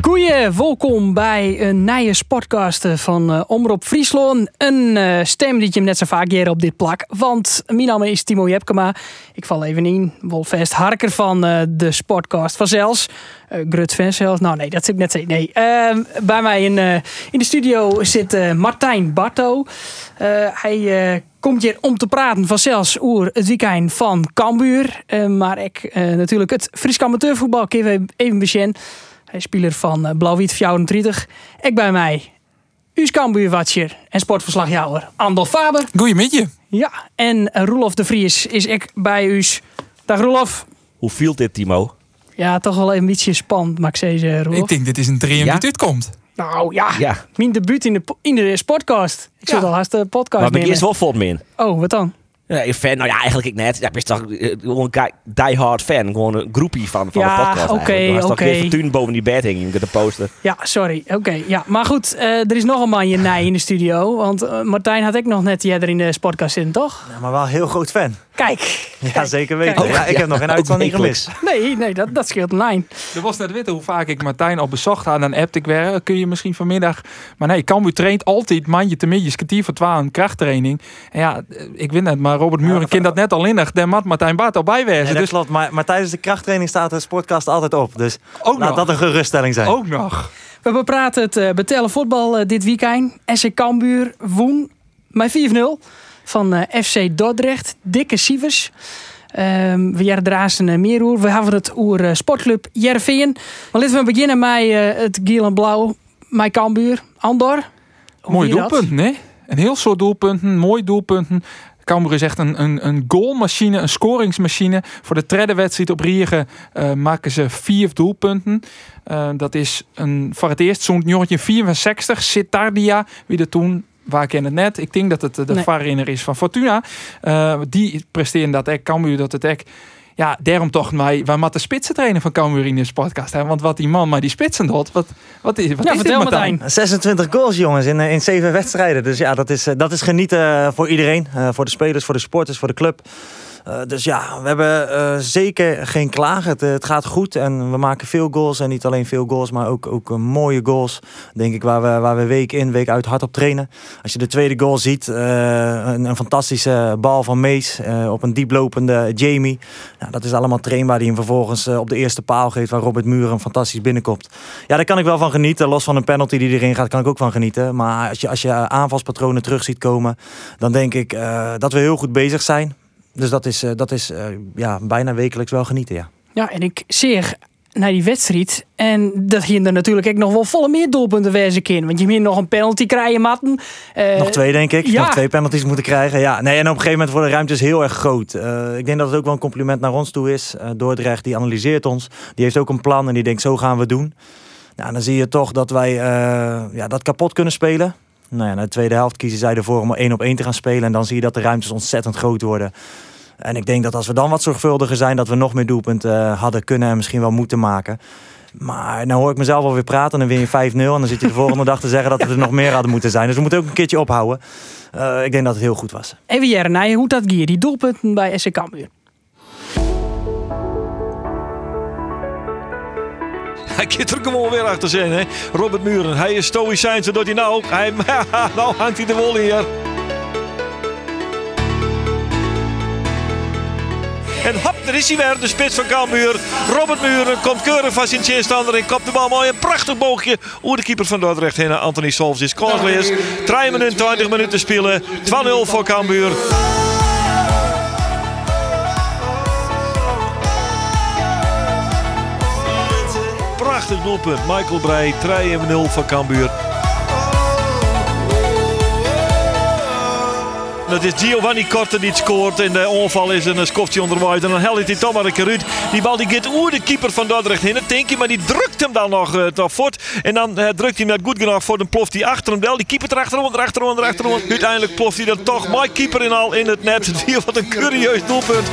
Goeie, welkom bij een nieuwe podcast van uh, Omroep Friesland. Een uh, stem die je net zo vaak hier op dit plak. Want mijn naam is Timo Jepkema. Ik val even in. Wolfest Harker van de sportcast van zelfs. Grut van. Nou nee, dat zit net. Nee. Ehm, bij mij in, de studio zit Martijn Barto. hij komt hier om te praten van zelfs oer het weekend van Cambuur. maar ik natuurlijk het Fries amateurvoetbal. Even even. Hij is speler van uh, Blauw-Wit 34. Ik bij mij, Uus Kambuurwatcher en sportverslagjouwer Andel Faber. Goedemiddag. Ja, en uh, Roelof de Vries is ik bij Uus. Dag Roelof. Hoe viel dit, Timo? Ja, toch wel een beetje spannend, mag ik zeggen, Roelof. Ik denk dit is een dream ja? die uitkomt. Nou ja, ja, mijn debuut in de, in de sportcast. Ik zit al haast de podcast Maar ik is wel vol min. Oh, wat dan? Ja, fan, nou ja, eigenlijk ik net. Ja, ik ben toch eh, gewoon een die-hard fan. Gewoon een groepie van, van ja, de podcast. oké, okay, oké. Okay. toen boven die bed hing de poster. Ja, sorry. Oké, ja. Maar goed, uh, er is nog een man je nij in de studio. Want uh, Martijn had ik nog net jij er in de sportcast zitten, toch? Ja, maar wel een heel groot fan. Kijk. Ja, kijk, zeker weten. Kijk. Ja, ik heb nog geen uitzending gemist. Nee, nee, dat, dat scheelt een lijn. Er was net weten hoe vaak ik Martijn al bezocht had. Dan appte ik weer, kun je misschien vanmiddag... Maar nee, Cambuur traint altijd mandje te midden, kwartier voor twaalf een krachttraining. En ja, ik weet net, maar Robert Muren ja, kent dat net al innig. Daar mat Martijn Bart al bijwezen. Ja, dat dus... klopt, maar, maar tijdens de krachttraining staat de sportcast altijd op. Dus Ook laat nog. dat een geruststelling zijn. Ook nog. We bepraten het uh, betellen voetbal uh, dit weekend. SC Cambuur woen met 4-0 van uh, FC Dordrecht. Dikke sievers. Um, we jaren draaien uh, meer oer. We hebben het oer uh, sportclub Jerveen. Maar laten we beginnen met uh, het geel en blauw. Mijn Cambuur. Andor. Mooi doelpunt, nee? Een heel soort doelpunten. Mooi doelpunten. Cambuur is echt een, een, een goalmachine, een scoringsmachine. Voor de derde wedstrijd op Riegen uh, maken ze vier doelpunten. Uh, dat is een, voor het eerst zo'n jongetje 64, Sitardia, wie er toen waar ik het net. Ik denk dat het de nee. is van Fortuna. Uh, die presteren dat ek, Cambuur dat het ek. Ja, daarom toch wij, wij moeten spitsen trainen van Cambuur in deze podcast. Hè? Want wat die man maar die spitsen doet, wat, wat is, wat ja, is vertel dit, Martijn? 26 goals jongens in, in 7 wedstrijden. Dus ja, dat is, dat is genieten voor iedereen. Uh, voor de spelers, voor de sporters, voor de club. Uh, dus ja, we hebben uh, zeker geen klagen. Het, het, gaat goed en we maken veel goals. En niet alleen veel goals, maar ook, ook mooie goals. Denk ik, waar we, waar we week in, week uit hard op trainen. Als je de tweede goal ziet, een, een, fantastische bal van Mees op een dieplopende Jamie. Nou, dat is allemaal trainbaar die hem vervolgens op de eerste paal geeft, waar Robert Muren fantastisch binnenkomt. Ja, daar kan ik wel van genieten. Los van een penalty die erin gaat, kan ik ook van genieten. Maar als je, als je aanvalspatronen terug ziet komen, dan denk ik dat we heel goed bezig zijn. Dus dat is, uh, dat is uh, ja, bijna wekelijks wel genieten, ja. Ja, en ik zie naar die wedstrijd. En dat ging er natuurlijk ook nog wel volle meer doelpunten wezen in. Want je moet nog een penalty krijgen, Matten. Uh, nog twee, denk ik. Ja. Nog twee penalties moeten krijgen. Ja, nee, en op een gegeven moment worden de ruimtes heel erg groot. Uh, ik denk dat het ook wel een compliment naar ons toe is. Uh, Dordrecht, die analyseert ons. Die heeft ook een plan en die denkt, zo gaan we doen. Nou, dan zie je toch dat wij ja, dat kapot kunnen spelen. Nou ja, in de tweede helft kiezen zij ervoor om één op één te gaan spelen. En dan zie je dat de ruimtes ontzettend groot worden. En ik denk dat als we dan wat zorgvuldiger zijn, dat we nog meer doelpunten uh, hadden kunnen en misschien wel moeten maken. Maar nou hoor ik mezelf alweer praten en dan win je 5-0. En dan zit je de volgende dag te zeggen dat we er nog meer hadden moeten zijn. Dus we moeten ook een keertje ophouden. Uh, ik denk dat het heel goed was. Even Jere, hoe dat gier, die doelpunten bij SC Cambuur? Hij kan er gewoon weer achter zijn, hè? Robert Muren, hij is stoïcijns, doet hij nou. Hij, nou hangt hij de wol hier. En hop, daar is hij weer, de spits van Cambuur. Robert Muren komt keurig van zijn tegenstander en kopt de bal mooi. Een prachtig boogje. Oer de keeper van Dordrecht heen Anthony Solfs is kanslees. 3 minuten 20 minuten spelen. 2-0 voor Cambuur. Prachtig doelpunt. Michael Breij, 3-0 voor Cambuur. Het is Giovanni Korte die scoort. En de onval is een skofje onderwijs. En dan helpt hij toch maar een keer. Die bal die gaat oer de keeper van Dordrecht in. denk je, maar die drukt hem dan nog uh, voort. En dan uh, drukt hij net goed genoeg voor. Dan ploft hij achter hem wel. Die keeper erachterom, erachterom, erachterom. Uiteindelijk ploft hij dan toch. My keeper in al in het net. Wat een curieus doelpunt.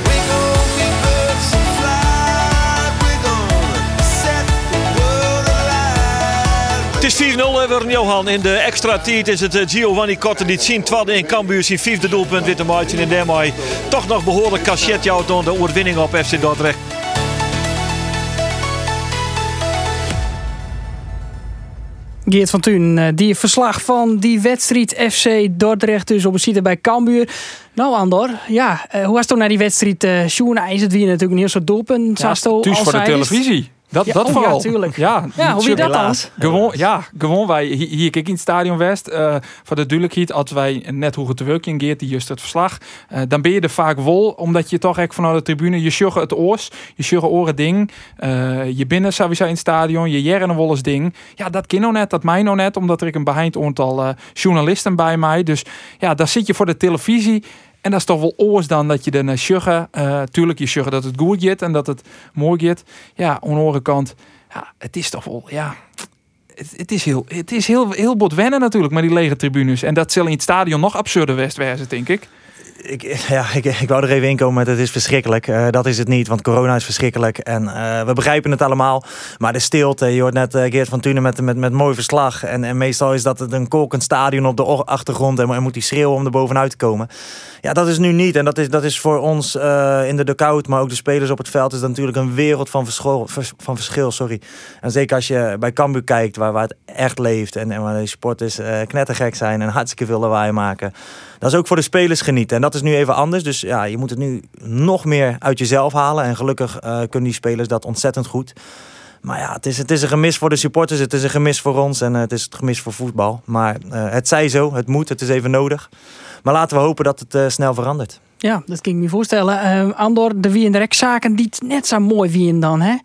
Het is 4-0 weer Johan. In de extra tijd is het eh, Giovanni Kotte die het zien tweede in Cambuur zijn vijfde doelpunt witte maatje in daarmee toch nog behoorlijk cachet jou door de overwinning op FC Dordrecht. Geert van Thun, eh, die verslag van die wedstrijd FC Dordrecht dus op een zitten bij Cambuur. Nou Andor, ja, eh, hoe was het toen naar die wedstrijd? Uh, Sjoen is het weer natuurlijk een heel soort doelpunt. Ja, thuis voor de televisie. Dat, ja, dat oh, vooral. Ja, tuurlijk. Ja, ja hoe je dat dan? Gewoon, ja, gewoon wij hier, kijk in het Stadion West. Uh, voor de duidelijkheid, als wij net hoe het te werken gaat, die juist het verslag. Uh, dan ben je er vaak wel, omdat je toch echt vanuit de tribune, je sjugge het oors, je sjugge oren ding. Uh, je binnen sowieso in het stadion, je jaren eens ding. Ja, dat ken nou net, dat mij nou net, omdat er ik een behind aantal journalisten bij mij. Dus ja, daar zit je voor de televisie. En dat is toch wel oors dan dat je er naar sjugge. tuurlijk, je sjugge dat het goed gaat en dat het mooi gaat. Ja, aan de andere kant ja, het is toch wel, ja. Het, het is, heel, het is heel, heel bot wennen natuurlijk met die lege tribunes. En dat zal in het stadion nog absurder west wezen, denk ik. Ik, ja, ik, ik wou er even in komen met het is verschrikkelijk. Uh, dat is het niet, want corona is verschrikkelijk. En uh, we begrijpen het allemaal. Maar de stilte, je hoort net uh, Geert van Tunen met, met, met mooi verslag. En, en meestal is dat een kolkend stadion op de achtergrond. En, moet die schreeuwen om er bovenuit te komen. Ja, dat is nu niet. En dat is, dat is voor ons in de dugout, maar ook de spelers op het veld... is dat natuurlijk een wereld van, verschil, van verschil. Sorry. En zeker als je bij Cambuur kijkt, waar, waar het echt leeft... en, en waar de sporters knettergek zijn en hartstikke veel lawaai maken... dat is ook voor de spelers genieten. En dat is nu even anders. Dus ja, je moet het nu nog meer uit jezelf halen. En gelukkig uh, kunnen die spelers dat ontzettend goed. Maar ja, het is, het is een gemis voor de supporters. Het is een gemis voor ons. En uh, het is het gemis voor voetbal. Maar uh, het zij zo. Het moet. Het is even nodig. Maar laten we hopen dat het snel verandert. Ja, dat kan ik me voorstellen. Andor, de wie in de rechtszaken die net zo mooi wie in dan, hè?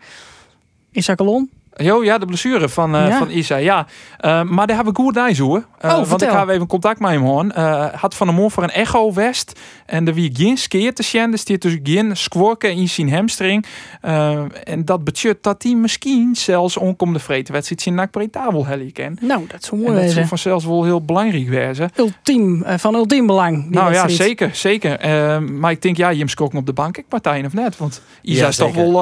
Isaac Alon? Jo, ja, de blessure van, uh, ja. van Isa. Ja, uh, maar daar hebben we goed naar zo. Uh, oh, want ik ga even contact met hem houden. had van de morgen voor een echo west. En er wie geen skeer te zien. Dus die dus geen squorken in zijn hamstring. en dat betekent dat hij misschien zelfs onkomende vreten wedstrijd zien naar Pretabel heli ken. Nou, dat zou mooi Dat zou vanzelfs wel heel belangrijk wezen. Ultiem, van ultiem belang. Nou wedstrijd. ja, zeker, zeker. maar ik denk, ja, Jim koken op de bank. Ik partij of net. Want Isa Ja, is toch wel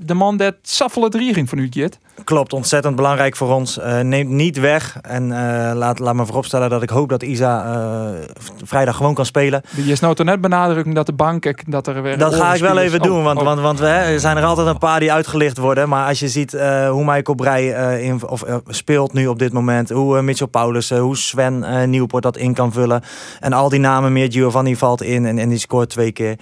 de man dat saffele drie ging van u, Jet. Klopt, ontzettend belangrijk voor ons. Eh neemt niet weg. En eh, laat, laat me vooropstellen dat ik hoop dat Isa eh, vrijdag gewoon kan spelen. Je nou toch net benadrukken dat de bank, dat er weer... Dat ga ik wel even Oh, doen, want, oh. want, want we, hè, er zijn er altijd een paar die uitgelicht worden. Maar als je ziet hoe Michael Breij in, of, speelt nu op dit moment, hoe Mitchell Paulus, hoe Sven Nieuwpoort dat in kan vullen. En al die namen meer, Giovanni valt in en, en die scoort twee keer.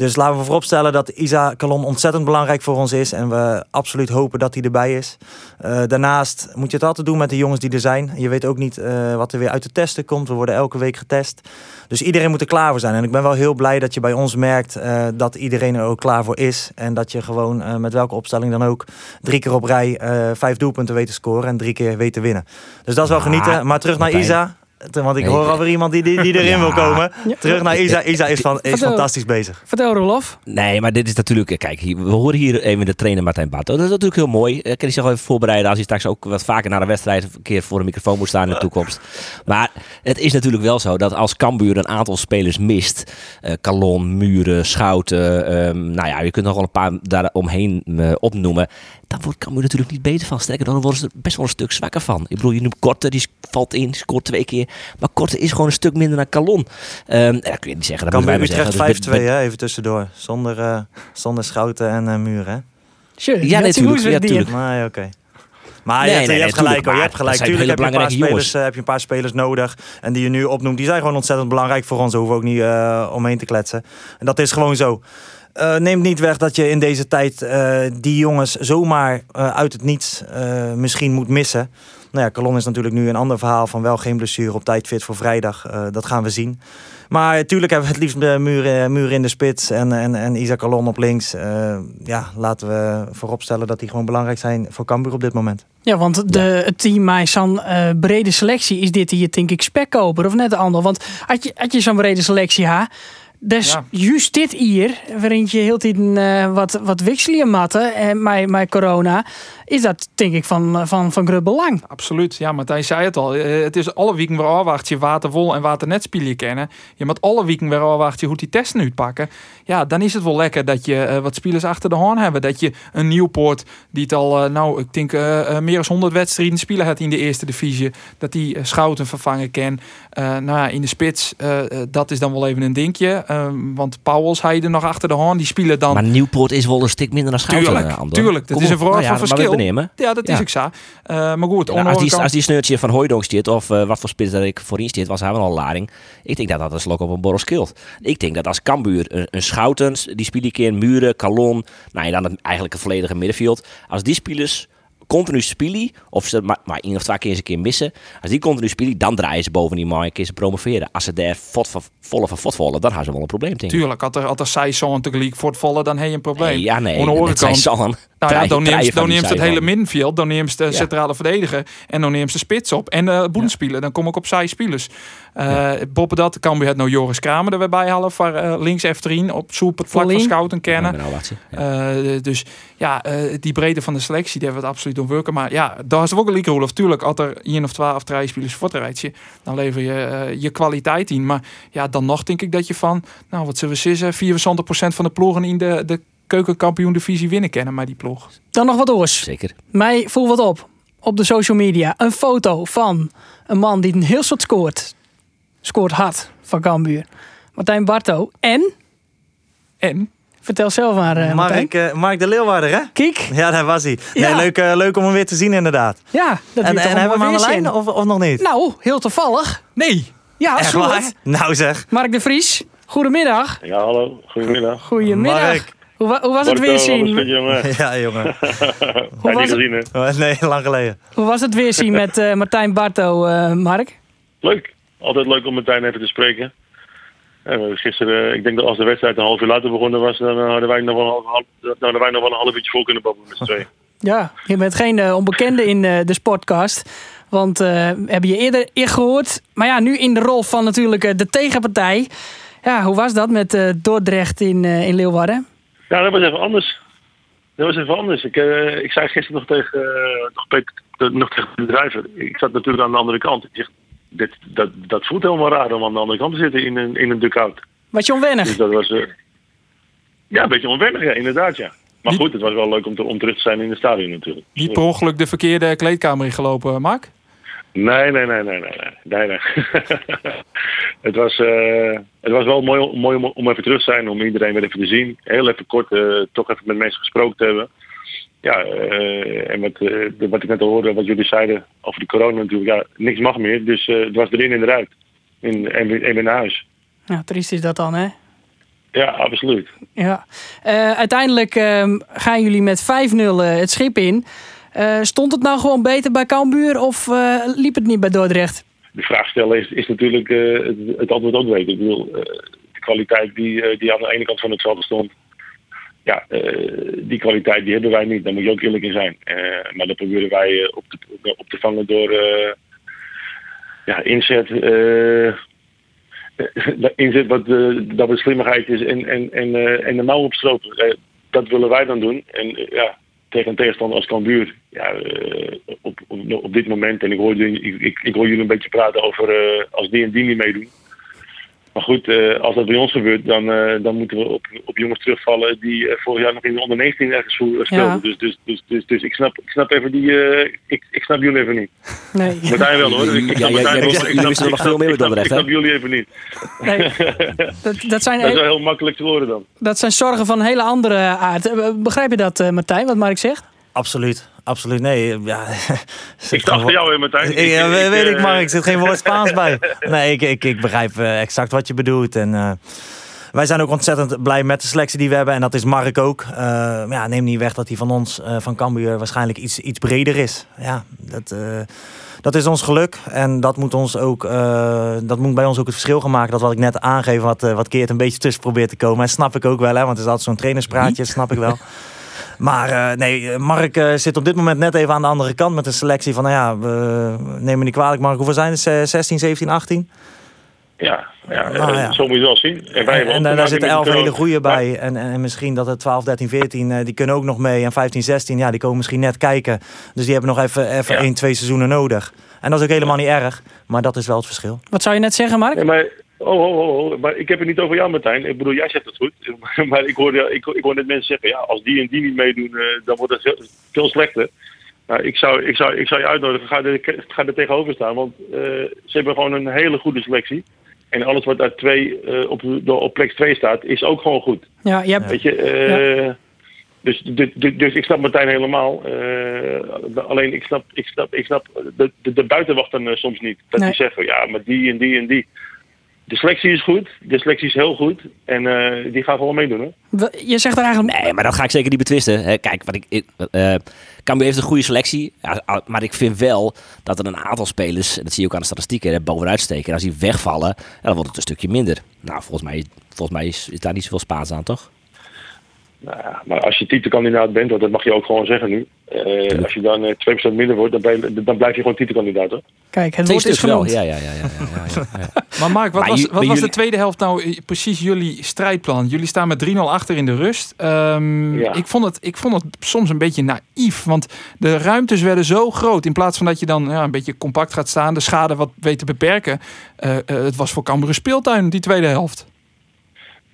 Dus laten we vooropstellen dat Isa Kalon ontzettend belangrijk voor ons is. En we absoluut hopen dat hij erbij is. Eh, daarnaast moet je het altijd doen met de jongens die er zijn. Je weet ook niet eh, wat er weer uit de testen komt. We worden elke week getest. Dus iedereen moet er klaar voor zijn. En ik ben wel heel blij dat je bij ons merkt eh, dat iedereen er ook klaar voor is. En dat je gewoon met welke opstelling dan ook drie keer op rij vijf doelpunten weet te scoren. En drie keer weet te winnen. Dus dat is wel genieten. Maar terug naar. Isa. Want ik Nee, hoor ik- alweer iemand die, die, die erin Ja. wil komen. Terug naar Isa. Isa is, van, is Vertel. fantastisch bezig. Vertel Rolof. Nee, maar dit is natuurlijk... Kijk, we horen hier even de trainer Martijn Bato. Dat is natuurlijk heel mooi. Eh, kan hij zich wel even voorbereiden als hij straks ook wat vaker naar de wedstrijd een keer voor een microfoon moet staan in de toekomst. Maar het is natuurlijk wel zo dat als Cambuur een aantal spelers mist, eh Calon, Muren, Schouten, ehm, nou ja, je kunt nog wel een paar daar omheen eh, opnoemen. Dan wordt Cambuur natuurlijk niet beter van. Sterker dan, dan worden ze er best wel een stuk zwakker van. Ik bedoel, je noemt Korte, die valt in, scoort twee keer. Maar Korte is gewoon een stuk minder dan Calon. Ehm dat kun je niet zeggen. Dat maar Utrecht zeggen. Dus 5-2, met- hè? even tussendoor. Zonder, eh, zonder schouten en eh, muren. Hè? Sure, Ja, natuurlijk, ja, het doen. tuurlijk. Maar ja, oké. Maar Nee, je hebt, nee, je hebt gelijk hoor. Je hebt gelijk. Tuurlijk heb je, een paar spelers, eh, heb je een paar spelers nodig. En die je nu opnoemt, die zijn gewoon ontzettend belangrijk voor ons. Daar hoeven we ook niet eh, omheen te kletsen. En dat is gewoon zo. Eh neemt niet weg dat je in deze tijd eh, die jongens zomaar eh, uit het niets misschien moet missen. Nou ja, Calon is natuurlijk nu een ander verhaal van wel geen blessure op tijd fit voor vrijdag. Dat gaan we zien. Maar natuurlijk hebben we het liefst de muren, muren in de spits en, en, en Isaac Calon op links. Ja, laten we vooropstellen dat die gewoon belangrijk zijn voor Cambuur op dit moment. Ja, want de, het team eh, brede selectie is dit hier denk ik spekkoper of net ander. Want had je, had je zo'n brede selectie ha, dus Ja. juist dit hier, waarin je heel eh, wat, wat wisselen matten en met, met corona, is dat denk ik van, eh, van, van groot belang. Absoluut. Ja, Martijn zei het al. Eh, Het is alle weken weer afwacht je waterwol en waternet kennen. Je moet alle weken weer afwacht je hoe die testen uitpakken. Ja, dan is het wel lekker dat je wat spelers achter de hand hebben. Dat je een Nieuwpoort die het al, nou, ik denk meer dan 100 wedstrijden spelen had in de eerste divisie. Dat die Schouten vervangen kan. Eh, nou ja, in de spits, eh, eh, dat is dan wel even een dingetje. Eh, want Pauwels hij er nog achter de hand. Die spelen dan Maar Nieuwpoort is wel een stuk minder dan Schouten. Tuurlijk, tuurlijk. Dat Kom is een vraag Nou ja, van verschil. Ja, dat is Ja. ik zo. Maar goed, Nou, als, die, als die sneurtje van Hooijdonk zit, of wat voor spits dat ik voorin zit, was hij wel al lading. Ik denk dat dat een slok op een borrel scheelt. Ik denk dat als Cambuur een, een Schoutens, die spelen een keer Muren, Calon, nou en dan het, eigenlijk een volledige middenveld. Als die spelers continu spelen, of ze maar, maar één of twee keer eens een keer missen, als die continu spelen, dan draaien ze boven die een keer ze promoveren. Als ze daar van, volle van fot vallen, dan hebben ze wel een probleem, ik. Tuurlijk, als er, als er zij zo'n tegelijk voor het vallen, dan heb je een probleem. Nee, ja, nee, Aan de andere dat zijn kant- Sallen. Nou ja, dan neemt, dan neemt het hele middenveld, dan neemt de centrale verdediger en dan neemt de spits op. En de boedenspieler, dan kom ik op zij spelers. Uh, Boppen dat, kan we het nou Joris Kramer erbij bij halen voor eh, links F3 op zoek het vlak van scouten kennen. Nou. Eh, dus ja, eh, die breedte van de selectie, die hebben we het absoluut ontwerpen. Maar ja, daar is ook een lieke rol. Of tuurlijk, als er één of twaalf drie spelers voor rijtje, dan lever je eh, je kwaliteit in. Maar ja, dan nog denk ik dat je van, nou wat zullen we zeggen, 74% van de ploegen in de, de keukenkampioen divisie winnen kennen, maar die ploeg. Dan nog wat oors. Zeker. Mij voel wat op. Op de social media. Een foto van een man die een heel soort scoort. Scoort hard van Cambuur. Martijn Barto. En, En vertel zelf maar eh Martijn. Mark, eh, Mark de Leeuwarder, hè? Kijk. Ja, daar was hij. Ja. Nee, leuk, eh, leuk om hem weer te zien, inderdaad. Ja, dat En, en een hebben we hem aan de lijn of, of nog niet? Nou, heel toevallig. nee, Ja, Echt waar? Nou zeg. Mark de Vries. Goedemiddag. Ja, hallo. Goedemiddag. Goedemiddag. Mark. Hoe, wa- hoe was het weer alles goed, zien? jongen? Ja, jongen. Hoe Heb was het, gezien, hè? Nee, lang geleden. hoe was het weer zien met eh, Martijn Barto, eh, Mark? Leuk. Altijd leuk om meteen even te spreken. Hebben gisteren, eh, ik denk dat als de wedstrijd een half uur later begonnen was, dan eh, hadden wij nog wel een half, hadden wij nog wel een half uurtje vol kunnen babbelen met z'n tweeën. Ja, je bent geen eh, onbekende in eh, de sportcast. Want eh heb je eerder, gehoord. Maar ja, nu in de rol van natuurlijk eh, de tegenpartij. Ja, hoe was dat met eh, Dordrecht in, eh, in Leeuwarden? Ja, dat was even anders. Dat was even anders. Ik, eh, ik zei gisteren nog tegen, eh, nog, tegen de drijver. Ik zat natuurlijk aan de andere kant. Ik zeg, dit, dat, dat voelt helemaal raar om aan de andere kant te zitten in een, in een dugout. Was je onwennig? Dus dat was eh, ja, een beetje onwennig, ja, inderdaad, ja. Maar goed, het was wel leuk om, te, om terug te zijn in het stadion natuurlijk. niet per ongeluk de verkeerde kleedkamer ingelopen, Mark? Nee, nee, nee, nee, nee, nee, nee, het, was, eh, het was wel mooi, mooi om, om even terug te zijn, om iedereen weer even te zien. Heel even kort, eh, toch even met mensen gesproken te hebben. Ja, eh, en met, eh, wat ik net al hoorde, wat jullie zeiden over de corona natuurlijk. Ja, niks mag meer, dus eh, het was erin en eruit. In, en, en weer naar huis. Ja, triest is dat dan, hè? Ja, absoluut. Ja. Uiteindelijk ehm, gaan jullie met 5-0 eh, het schip in. Stond het nou gewoon beter bij Cambuur of liep het niet bij Dordrecht? de vraag stellen is, is natuurlijk het, het antwoord ook weten. Ik bedoel, de kwaliteit die, die aan de ene kant van het veld stond. Ja, eh, die kwaliteit die hebben wij niet. Daar moet je ook eerlijk in zijn. Eh, maar dat proberen wij eh, op, te, op vangen door ja, inzet. inzet wat, dat wat slimmigheid is en, en, en, en de mouw opstropen. Dat willen wij dan doen. En ja, tegen een tegenstander als Cambuur. Ja, op, op, op dit moment, en ik hoor, jullie, ik, ik, ik hoor jullie een beetje praten over als die en die niet meedoen. Maar goed, eh, als dat bij ons gebeurt, dan, eh, dan moeten we op, op jongens terugvallen die eh, vorig jaar nog in de onder 19 ergens voor- speelden. Ja. Dus, dus, dus, dus, dus ik, snap, ik snap even die. eh, ik, ik snap jullie even niet. Nee. Martijn wel hoor. Ik, ik Ja, snap jij- Martijn jij wel. wist- Ik jullie er nog veel meer Ik snap even niet. nee. Dat, dat, zijn, Dat is wel heel makkelijk te horen dan. dat zijn zorgen van een hele andere aard. Begrijp je dat, eh, Martijn, wat Mark zegt? Absoluut. Absoluut. Nee, ja. Ik sta achter jou, hè, Martijn. Ik, ja, weet- weet ik, eh, Mark. Er zit geen woord Spaans bij. Nee, ik, ik, ik begrijp eh, exact wat je bedoelt. En eh, wij zijn ook ontzettend blij met de selectie die we hebben. En dat is Mark ook. Eh, ja, neem niet weg dat hij van ons, eh, van Cambuur, waarschijnlijk iets, iets breder is. Ja, dat, eh, dat is ons geluk. En dat moet, ons ook, eh, dat moet bij ons ook het verschil gaan maken. Dat wat ik net aangeef, wat, eh, wat Keert een beetje tussen probeert te komen. En snap ik ook wel, hè, want het is altijd zo'n trainerspraatje, snap ik wel. Maar uh, nee, Mark uh, zit op dit moment net even aan de andere kant met een selectie van, nou ja, we neem me niet kwalijk, Mark, hoeveel zijn het? 16, 17, 18? Ja, ja, nou, ja. zo moet je wel zien. En, wij en, en daar zitten 11 hele goede bij. En, en, misschien dat het 12, 13, 14, die kunnen ook nog mee. En 15, 16, ja, die komen misschien net kijken. Dus die hebben nog even, even ja. 1, 2 seizoenen nodig. En dat is ook helemaal niet erg, maar dat is wel het verschil. Wat zou je net zeggen, Mark? Ja, maar, oh, oh, oh, oh, maar ik heb het niet over jou, Martijn. Ik bedoel, jij zegt het goed. Maar ik hoor, ik, ik hoor net mensen zeggen, ja, als die en die niet meedoen, uh, dan wordt het veel, veel slechter. Nou, ik, zou, ik, zou, ik zou je uitnodigen, ga er, ga er tegenover staan. Want uh, ze hebben gewoon een hele goede selectie. En alles wat daar twee, uh, op, op plek 2 staat, is ook gewoon goed. Ja, je hebt... Weet je, ja. Dus, dus, dus, ik snap Martijn helemaal. Uh, alleen ik snap, ik snap, ik snap de, de, de buitenwachten soms niet. Dat nee. die zeggen, ja, maar die en die en die. De selectie is goed. De selectie is heel goed. En uh, die gaan gewoon meedoen. Hè? Je zegt er eigenlijk... Nee, maar dat ga ik zeker niet betwisten. Kijk, wat ik, ik Cambuur heeft een goede selectie. Ja, maar ik vind wel dat er een aantal spelers... dat zie je ook aan de statistieken, bovenuit steken. En als die wegvallen, dan wordt het een stukje minder. Nou, volgens mij, volgens mij is, is daar niet zoveel Spaans aan, toch? Nou ja, maar als je titelkandidaat bent, dat mag je ook gewoon zeggen nu. Uh, als je dan uh, eh, 2% minder wordt, dan, ben, dan blijf je gewoon titelkandidaat. Hoor. Kijk, het woord is genoemd. Ja, ja, ja. ja, ja, ja maar Mark, wat, maar was, wat was de tweede helft nou eh, precies jullie strijdplan? Jullie staan met 3-0 achter in de rust. Um, ik, vond het, ik vond het soms een beetje naïef, want de ruimtes werden zo groot. In plaats van dat je dan ja, een beetje compact gaat staan, de schade wat weet te beperken. Uh, het was voor Cambuur speeltuin, die tweede helft.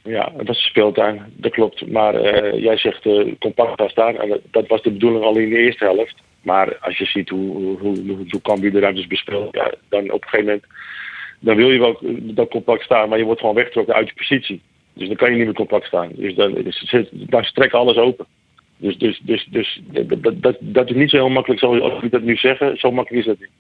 Ja, dat is een speeltuin, dat klopt. Maar uh, jij zegt uh, compact gaan staan. En dat was de bedoeling al in de eerste helft. Maar als je ziet hoe, hoe, hoe, hoe Cambuur de ruimtes bespeelt, ja, dan op een gegeven moment dan wil je wel dat compact staan, maar je wordt gewoon weggetrokken uit je positie. Dus dan kan je niet meer compact staan. Dus dan, dus, dan strekken alles open. Dus, dus, dus, dus dat, dat, dat is niet zo heel makkelijk zoals ik dat nu zeggen. Zo makkelijk is dat niet.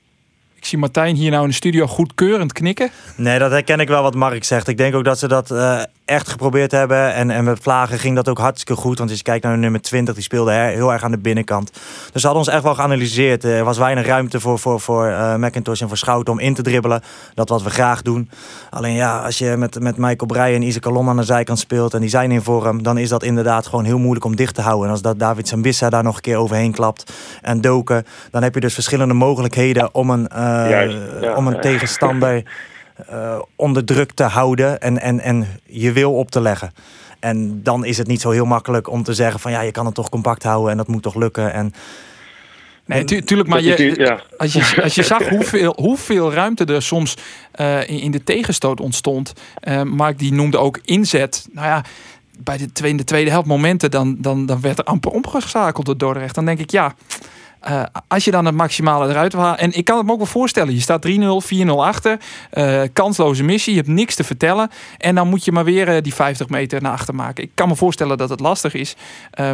Ik zie Martijn hier nou in de studio goedkeurend knikken. Nee, dat herken ik wel wat Mark zegt. Ik denk ook dat ze dat uh, echt geprobeerd hebben. En, en met Vlagen ging dat ook hartstikke goed. Want als je kijkt naar nummer 20, die speelde heel erg aan de binnenkant. Dus ze hadden ons echt wel geanalyseerd. Er was weinig ruimte voor, voor, voor uh, McIntosh en voor Schouten om in te dribbelen. Dat wat we graag doen. Alleen ja, als je met, met Michael Breij en Isaac Alon aan de zijkant speelt... en die zijn in vorm, dan is dat inderdaad gewoon heel moeilijk om dicht te houden. En als dat David Sambissa daar nog een keer overheen klapt en doken... dan heb je dus verschillende mogelijkheden om een, uh, ja, om een tegenstander uh, onder druk te houden en, en, en je wil op te leggen. En dan is het niet zo heel makkelijk om te zeggen van ja, je kan het toch compact houden en dat moet toch lukken. En, Nee, tu tuurlijk, maar je, als, je, als je zag hoeveel, hoeveel ruimte er soms uh, in, in, de tegenstoot ontstond. Uh, Mark die noemde ook inzet. Nou ja, bij de tweede, de tweede helft momenten, dan, dan, dan werd er amper omgeschakeld door Dordrecht. Dan denk ik, ja, uh, als je dan het maximale eruit wil halen. En ik kan het me ook wel voorstellen. Je staat 3-0, 4-0 achter. Uh, kansloze missie. Je hebt niks te vertellen. En dan moet je maar weer uh, die 50 meter naar achter maken. Ik kan me voorstellen dat het lastig is.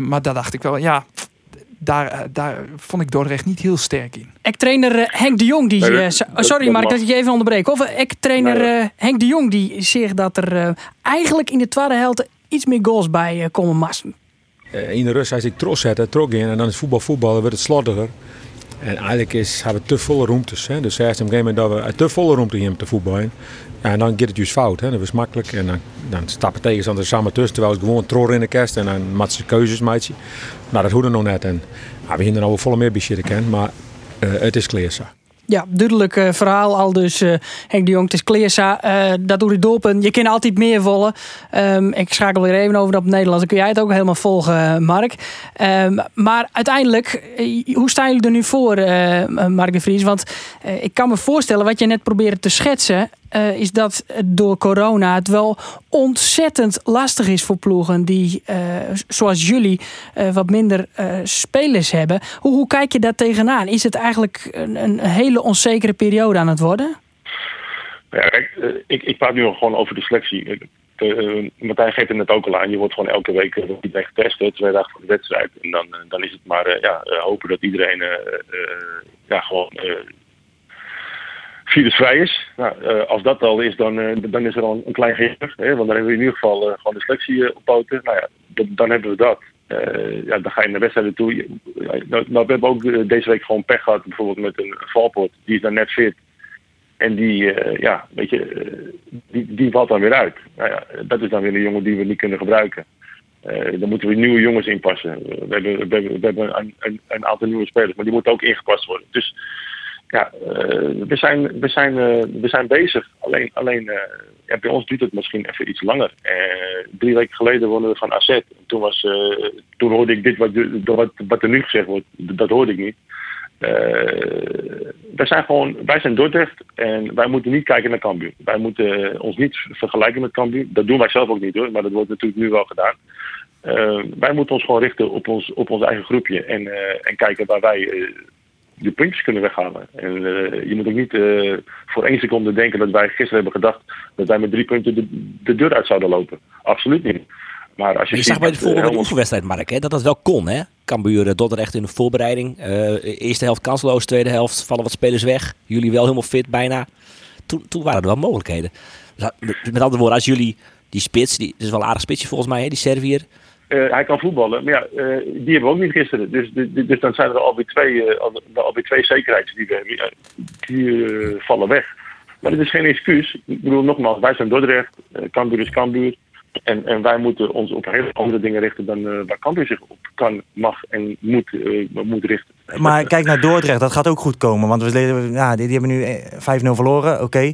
maar daar dacht ik wel, ja. Daar, daar vond ik Dordrecht niet heel sterk in. Ex-trainer Henk de Jong, die. Nee, sorry, Mark, dat ik je even onderbreek. Of ex-trainer nee, Henk de Jong, die zegt dat er eigenlijk in de tweede helft iets meer goals bij komen massen. Eh, in de rust als ik trots zet, trok in en dan is voetbal voetbal, dan wordt het slordiger. En eigenlijk is, hebben we te volle ruimtes. Hè. Dus eerst op een gegeven moment dat we te volle ruimte hebben te voetballen. En dan gaat het juist fout. Hè. Dat is makkelijk. En dan, dan stappen tegenstanders samen tussen. Terwijl ze gewoon tror in de kerst en dan maken ze keuzes. Maatje. Nou, dat hoorde nog net. En we hebben er nou volle meer bij kennen. Maar uh, het is kleersa. Ja, duidelijk uh, verhaal al dus. Uh, Henk de Jong, het is Kleersa. Uh, dat doe ik doelpunt. Je kan altijd meer volgen. Um, ik schakel weer even over op Nederlands. Dan kun jij het ook helemaal volgen, Mark. Um, maar uiteindelijk, hoe staan jullie er nu voor, Mark de Vries? Want ik kan me voorstellen, wat je net probeerde te schetsen... Uh, is dat door corona het wel ontzettend lastig is voor ploegen die, uh, zoals jullie, uh, wat minder spelers hebben. Hoe, hoe, kijk je daar tegenaan? Is het eigenlijk een, een hele onzekere periode aan het worden? Ja, ik, ik praat nu gewoon over de selectie. Uh, Martijn geeft het net ook al aan. Je wordt gewoon elke week uh, getest, twee dagen voor de wedstrijd. En dan, dan is het maar ja, hopen dat iedereen ja, gewoon virusvrij is. Nou, uh, als dat al is, dan, uh, dan is er al een klein gegeven. Want dan hebben we in ieder geval uh, gewoon de selectie op poten. Nou ja, dan, hebben we dat. ja, dan ga je naar wedstrijden toe. Nou, nou, we hebben ook deze week gewoon pech gehad. Bijvoorbeeld met een valpot. Die is dan net fit. En die, ja, weet je, die, die valt dan weer uit. Nou ja, dat is dan weer een jongen die we niet kunnen gebruiken. Dan moeten we nieuwe jongens inpassen. we hebben, een, een, aantal nieuwe spelers, maar die moeten ook ingepast worden. Dus ja, we, zijn, we, zijn, we zijn bezig. Alleen, alleen ja, bij ons duurt het misschien even iets langer. drie weken geleden wonnen we van AZ. Toen, was, toen hoorde ik dit wat, wat, wat er nu gezegd wordt. Dat hoorde ik niet. Wij zijn gewoon, wij zijn Dordrecht en wij moeten niet kijken naar Cambuur. Wij moeten ons niet vergelijken met Cambuur. Dat doen wij zelf ook niet hoor, maar dat wordt natuurlijk nu wel gedaan. Wij moeten ons gewoon richten op ons, op ons eigen groepje en, en kijken waar wij de puntjes kunnen weghalen. En je moet ook niet voor één seconde denken dat wij gisteren hebben gedacht dat wij met drie punten de, de deur uit zouden lopen. Absoluut niet. Maar als je, je zag bij de volgende oefenwedstrijd, Mark, hè, dat dat wel kon. Hè? Cambuur Dordrecht in de voorbereiding. Eerste helft kansloos, tweede helft vallen wat spelers weg. Jullie wel helemaal fit bijna. Toen, toen waren er wel mogelijkheden. Met andere woorden, als jullie die spits, die, dat is wel een aardig spitsje volgens mij, hè, die Servier. Uh, hij kan voetballen, maar ja, uh, die hebben we ook niet gisteren. Dus, dus, dus dan zijn er alweer twee, uh, alweer twee zekerheids die, we, die vallen weg. Maar dat is geen excuus. Ik bedoel, nogmaals, wij zijn Dordrecht, Cambuur is Cambuur. En, en wij moeten ons op hele andere dingen richten dan waar Cambuur zich op kan, mag en moet, moet richten. Maar kijk naar Dordrecht, dat gaat ook goed komen. Want we, ja, die, die hebben nu 5-0 eh, verloren, oké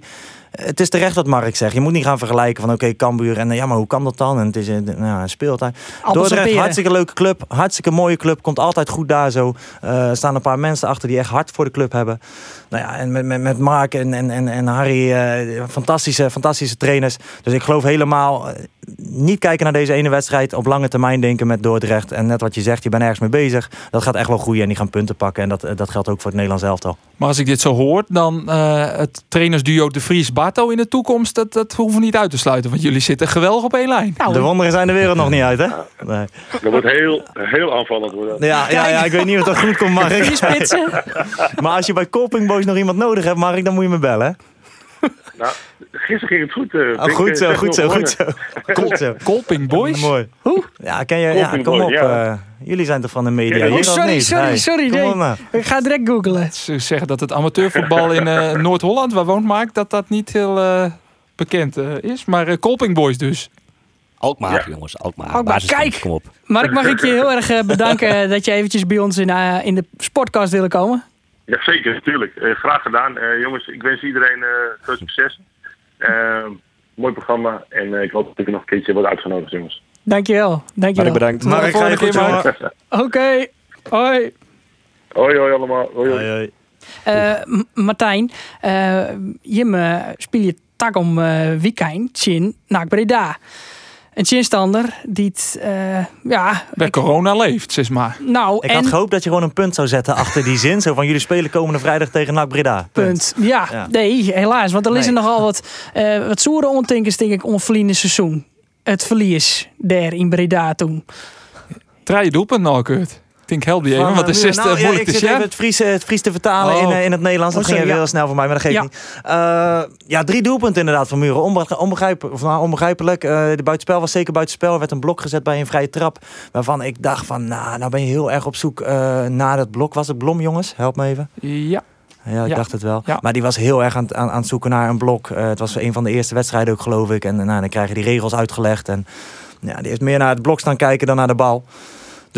het is terecht wat Mark zegt. Je moet niet gaan vergelijken van oké, okay, Cambuur en ja, maar hoe kan dat dan? En het is een nou, speeltuin. Dordrecht, hartstikke leuke club, hartstikke mooie club, komt altijd goed daar zo. Uh, er staan een paar mensen achter die echt hard voor de club hebben. Nou ja, en met, met, met Mark en, en, en, Harry, uh, fantastische, fantastische trainers. Dus ik geloof helemaal, uh, niet kijken naar deze ene wedstrijd, op lange termijn denken met Dordrecht. En net wat je zegt, je bent ergens mee bezig. Dat gaat echt wel groeien en die gaan punten pakken. En dat, dat geldt ook voor het Nederlands elftal. Maar als ik dit zo hoor, dan het trainersduo De Vries Bato in de toekomst, dat, dat hoeven we niet uit te sluiten. Want jullie zitten geweldig op één lijn. Nou, de wonderen zijn de wereld nog niet uit, hè? Nee. Dat wordt heel, heel aanvallend worden. Ja, ja, ja, ik weet niet of dat goed komt, spitsen. maar als je bij Colping Boys nog iemand nodig hebt, Mark, dan moet je me bellen. Nou, gisteren ging het goed. Uh, oh, goed, zo, goed, zo, goed zo, goed zo. Colping Boys? Mooi. Hoe? Ja, ken je, ja, kom op. Ja. Uh, jullie zijn toch van de media? Oh, sorry, sorry, sorry. Nee. Ik ga direct googlen. Ze zeggen dat het amateurvoetbal in uh, Noord-Holland, waar woont Mark, dat dat niet heel bekend is. Maar Colping Boys dus. Alkmaar, ja. jongens. Alkmaar. Alkmaar. Kijk, kom op. Mark, mag ik je heel erg bedanken dat je eventjes bij ons in, in de sportcast willen komen? Ja, zeker, natuurlijk. Uh, graag gedaan. Uh, jongens, ik wens iedereen uh, veel succes. mooi programma en ik hoop dat ik nog een keertje word uitgenodigd, jongens. Dankjewel. Dankjewel. Bedankt. Mark, ga je goed, Oké. Okay. Hoi. Hoi, hoi allemaal. Hoi, hoi. hoi, hoi. Martijn, je speel je tak om weekend in naar Breda een chinstander die het, uh, ja... Bij corona leeft, zeg maar. Nou, ik had gehoopt dat je gewoon een punt zou zetten achter die zin. Zo van, jullie spelen komende vrijdag tegen NAC Breda. Punt. Ja, nee, helaas. Want er nee. is er nogal wat, uh, wat soere ontinkers, denk ik, onverliende seizoen. Het verlies daar in Breda toen. Draai doelpunt nou, Kurt denk help die even, want het is nou, moeilijk te zeggen. Het Fries, het Fries te vertalen oh. in, in het Nederlands. Dat oh, ging heel snel voor mij, maar dat geeft ja. niet. Uh, ja, drie doelpunten inderdaad van Muren. Onbegrijpelijk. Of, nou, onbegrijpelijk. Uh, de buitenspel was zeker buitenspel. Er werd een blok gezet bij een vrije trap. Waarvan ik dacht van, nou, nou ben je heel erg op zoek uh, naar dat blok. Was het Blom, jongens? Help me even. Ja. Ja, ik dacht het wel. Ja. Maar die was heel erg aan, aan, aan het zoeken naar een blok. Uh, het was een van de eerste wedstrijden ook, geloof ik. En nou, dan krijg je die regels uitgelegd. En ja, die heeft meer naar het blok staan kijken dan naar de bal.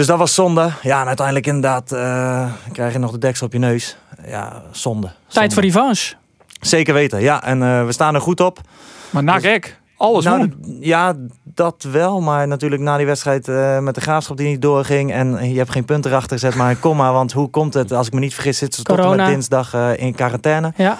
Dus dat was zonde. Ja, en uiteindelijk inderdaad uh, krijg je nog de deksel op je neus. Ja, zonde. Tijd voor revanche. Zeker weten, ja. En uh, we staan er goed op. Maar na dus, alles nou, Ja, dat wel. Maar natuurlijk na die wedstrijd uh, met de graafschap die niet doorging. En je hebt geen punt erachter gezet, maar een komma. Want hoe komt het? Als ik me niet vergis, zit ze tot en met dinsdag in quarantaine. Ja.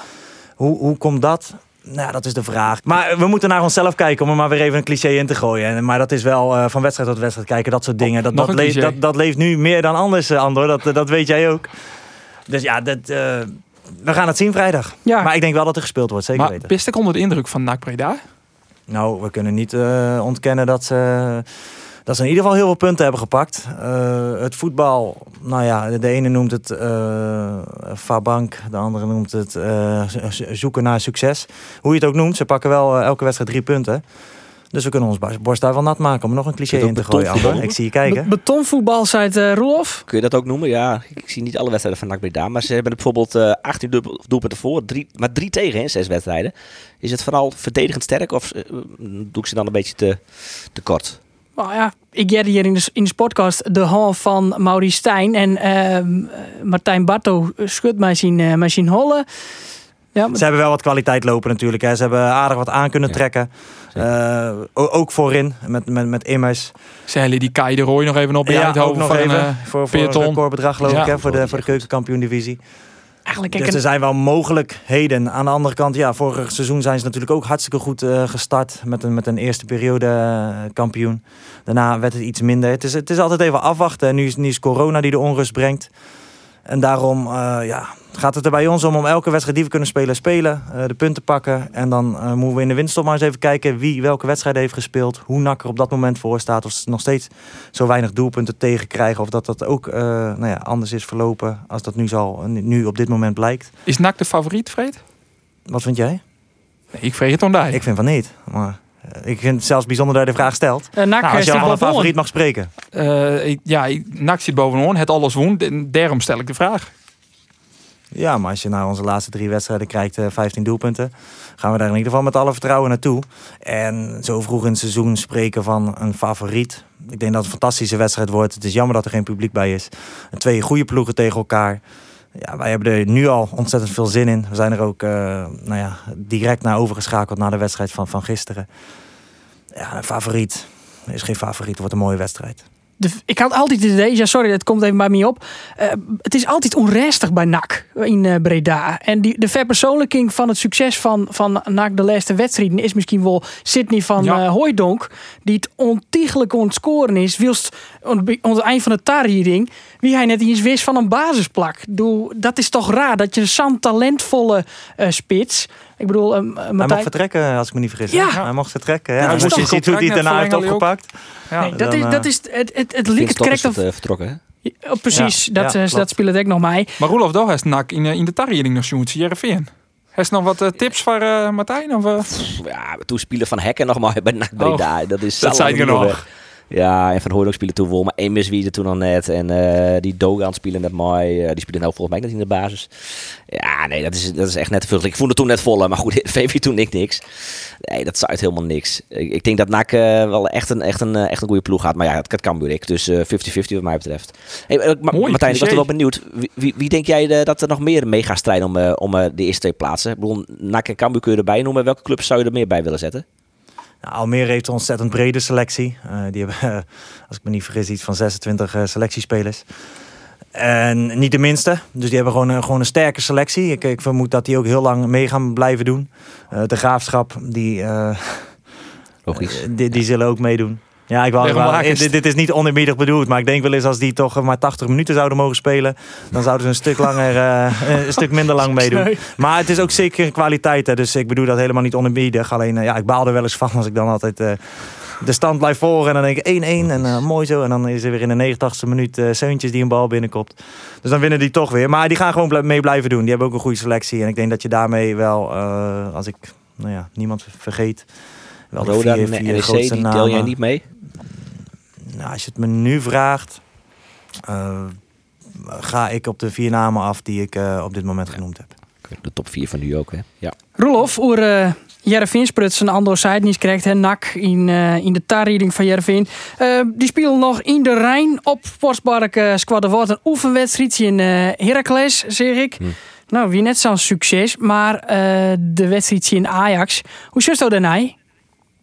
Hoe, hoe komt dat? Nou, dat is de vraag. Maar we moeten naar onszelf kijken om er maar weer even een cliché in te gooien. Maar dat is wel uh, van wedstrijd tot wedstrijd kijken, dat soort dingen. Dat, dat, leeft, dat, dat, leeft nu meer dan anders, uh, Andor. Dat, dat weet jij ook. Dus ja, dat, uh, we gaan het zien vrijdag. Ja. Maar ik denk wel dat er gespeeld wordt, zeker maar weten. Bist ik onder de indruk van NAC Breda? Nou, we kunnen niet ontkennen dat ze dat ze in ieder geval heel veel punten hebben gepakt. Uh, het voetbal, nou ja, de ene noemt het uh, Fabank, de andere noemt het uh, zoeken naar succes. Hoe je het ook noemt, ze pakken wel elke wedstrijd drie punten. Dus we kunnen ons borst daar wel nat maken om nog een cliché in te gooien. Ik zie je kijken. Be betonvoetbal, zei het uh, Roelof. Kun je dat ook noemen? Ja, ik zie niet alle wedstrijden van NAC Breda. Maar ze hebben bijvoorbeeld uh, 18 doelpunten voor, drie, maar drie tegen in zes wedstrijden. Is het vooral verdedigend sterk of doe ik ze dan een beetje te, te kort? Nou ja, ik jij hier in de, in de podcast de hal van Maurice Stijn. En ehm, Martijn Barto schudt mij zien, uh, mij zien hollen. Ja, maar- Ze hebben wel wat kwaliteit lopen natuurlijk. Hè. Ze hebben aardig wat aan kunnen trekken. Eh, ook voorin, met, met, met Immers. Zeilen die Kai de Roy nog even op in Ja, ook nog van even. een eh, voor, voor een recordbedrag geloof Ja. ik, hè, voor de, voor de keukenkampioen-divisie. Eigenlijk Dus er zijn wel mogelijkheden. Aan de andere kant, ja, vorig seizoen zijn ze natuurlijk ook hartstikke goed eh, gestart. Met een, met een eerste periode eh, kampioen. Daarna werd het iets minder. Het is, het is altijd even afwachten. En nu is, nu is corona die de onrust brengt. En daarom eh, ja, gaat het er bij ons om om elke wedstrijd die we kunnen spelen, spelen. eh, de punten pakken. En dan eh, moeten we in de winststop maar eens even kijken wie welke wedstrijd heeft gespeeld. Hoe NAC er op dat moment voor staat. Of ze nog steeds zo weinig doelpunten tegenkrijgen. Of dat dat ook nou ja, anders is verlopen als dat nu, zal, nu op dit moment blijkt. Is NAC de favoriet, Vreed? Wat vind jij? Nee, ik vreeg het om daar. Ik vind van niet. Maar ik vind het zelfs bijzonder dat je de vraag stelt. eh, Nou, als je staat al een favoriet mag spreken. Eh, ja, NAC zit bovenaan, het alles woon. En Daarom stel ik de vraag. Ja, maar als je nou onze laatste drie wedstrijden krijgt, eh, 15 doelpunten, gaan we daar in ieder geval met alle vertrouwen naartoe. En zo vroeg in het seizoen spreken van een favoriet. Ik denk dat het een fantastische wedstrijd wordt. Het is jammer dat er geen publiek bij is. En twee goede ploegen tegen elkaar. Ja, wij hebben er nu al ontzettend veel zin in. We zijn er ook eh, nou ja, direct naar overgeschakeld naar de wedstrijd van, van gisteren. Ja, favoriet. Is geen favoriet. Het wordt een mooie wedstrijd. De- ik had altijd het idee, ja sorry, dat komt even bij me op. Eh, het is altijd onrustig bij NAC in eh, Breda. En die, de verpersoonlijking van het succes van, van NAC de laatste wedstrijden is misschien wel Sydney van Ja. eh Hooijdonk. Die het ontiegelijk ontscoren is. Wilst aan het eind van de tarrieding, wie hij net eens wist van een basisplak. Doe, dat is toch raar dat je zo'n talentvolle spits. Ik bedoel, eh, Hij Martijn. mocht vertrekken, als ik me niet vergis. hè? Ja. Hij mocht vertrekken. Ja. Hij is moest toch je ziet hoe hij daarna heeft opgepakt. Ja. Nee, dat, is, eh, dat is het, het, het liep het is correct. het, eh, vertrokken, hè? Oh, precies, Ja, dat, ja, dat speelt ook nog mij. Maar Roelof Doh heeft NAC in, in de tarrieding nog zo'n Jereveen. Heeft nog wat tips voor eh, Martijn? Of, eh? Ja, toespelen van Hekken nog maar bij NAC Breda. dat is dat zo zei nog. Ja, en Van Hooydonk spelen toen wel, maar Amos wie er toen al net. En eh, die Dogan spelen net mooi. Eh, die spelen nou volgens mij net in de basis. Ja, nee, dat is, dat is echt net te veel. Ik voelde toen net vol, maar goed, VV toen ik niks. Nee, dat zuigt helemaal niks. Ik, ik denk dat NAC eh, wel echt een, echt, een, echt een goede ploeg gaat. Maar ja, het, het kan Burik. Dus eh, 50-50 wat mij betreft. Hey, Ma- Mooi, Martijn, ik was er wel benieuwd. Wie, wie, wie denk jij dat er nog meer mee gaat strijden om, om de eerste twee plaatsen? Ik bedoel, NAC en Cambuur kun je erbij noemen. Welke clubs zou je er meer bij willen zetten? Nou, Almere heeft een ontzettend brede selectie. Eh, die hebben, als ik me niet vergis, iets van 26 eh, selectiespelers. En niet de minste. Dus die hebben gewoon, een- gewoon een sterke selectie. Ik, ik vermoed dat die ook heel lang mee gaan blijven doen. Eh, de graafschap, die, Logisch. die, die zullen ook meedoen. Ja, ik wou, wou- dit, dit is niet oneerbiedig bedoeld, maar ik denk wel eens als die toch maar 80 minuten zouden mogen spelen, dan zouden ze een stuk langer, eh, een stuk minder lang meedoen. Maar het is ook zeker kwaliteit, hè, dus ik bedoel dat helemaal niet oneerbiedig. Alleen, eh, ja, ik baal er wel eens van als ik dan altijd eh, de stand blijf voor en dan denk ik 1-1 en mooi zo. En dan is er weer in de 89 minuut eh Seuntjes die een bal binnenkomt. Dus dan winnen die toch weer. Maar die gaan gewoon bl- mee blijven doen. Die hebben ook een goede selectie en ik denk dat je daarmee wel, eh, als ik nou ja, niemand vergeet, wel de Roda vier, en vier NEC, grootste die tel jij niet mee? Nou, als je het me nu vraagt, eh, ga ik op de vier namen af die ik eh, op dit moment genoemd heb. De top 4 van nu ook, hè? Ja. Roelof, oer uh, Jereveen sprutsen Andor Seidnies krijgt hè, nak in, eh, in de tarrieding van Jereveen. Eh, die spelen nog in de Rijn op Sportspark uh, Squadde een oefenwedstrijdje in eh Heracles, zeg ik. Hm. Nou, wie net zo'n succes, maar eh, de wedstrijdje in Ajax. Hoe zit dat daarna?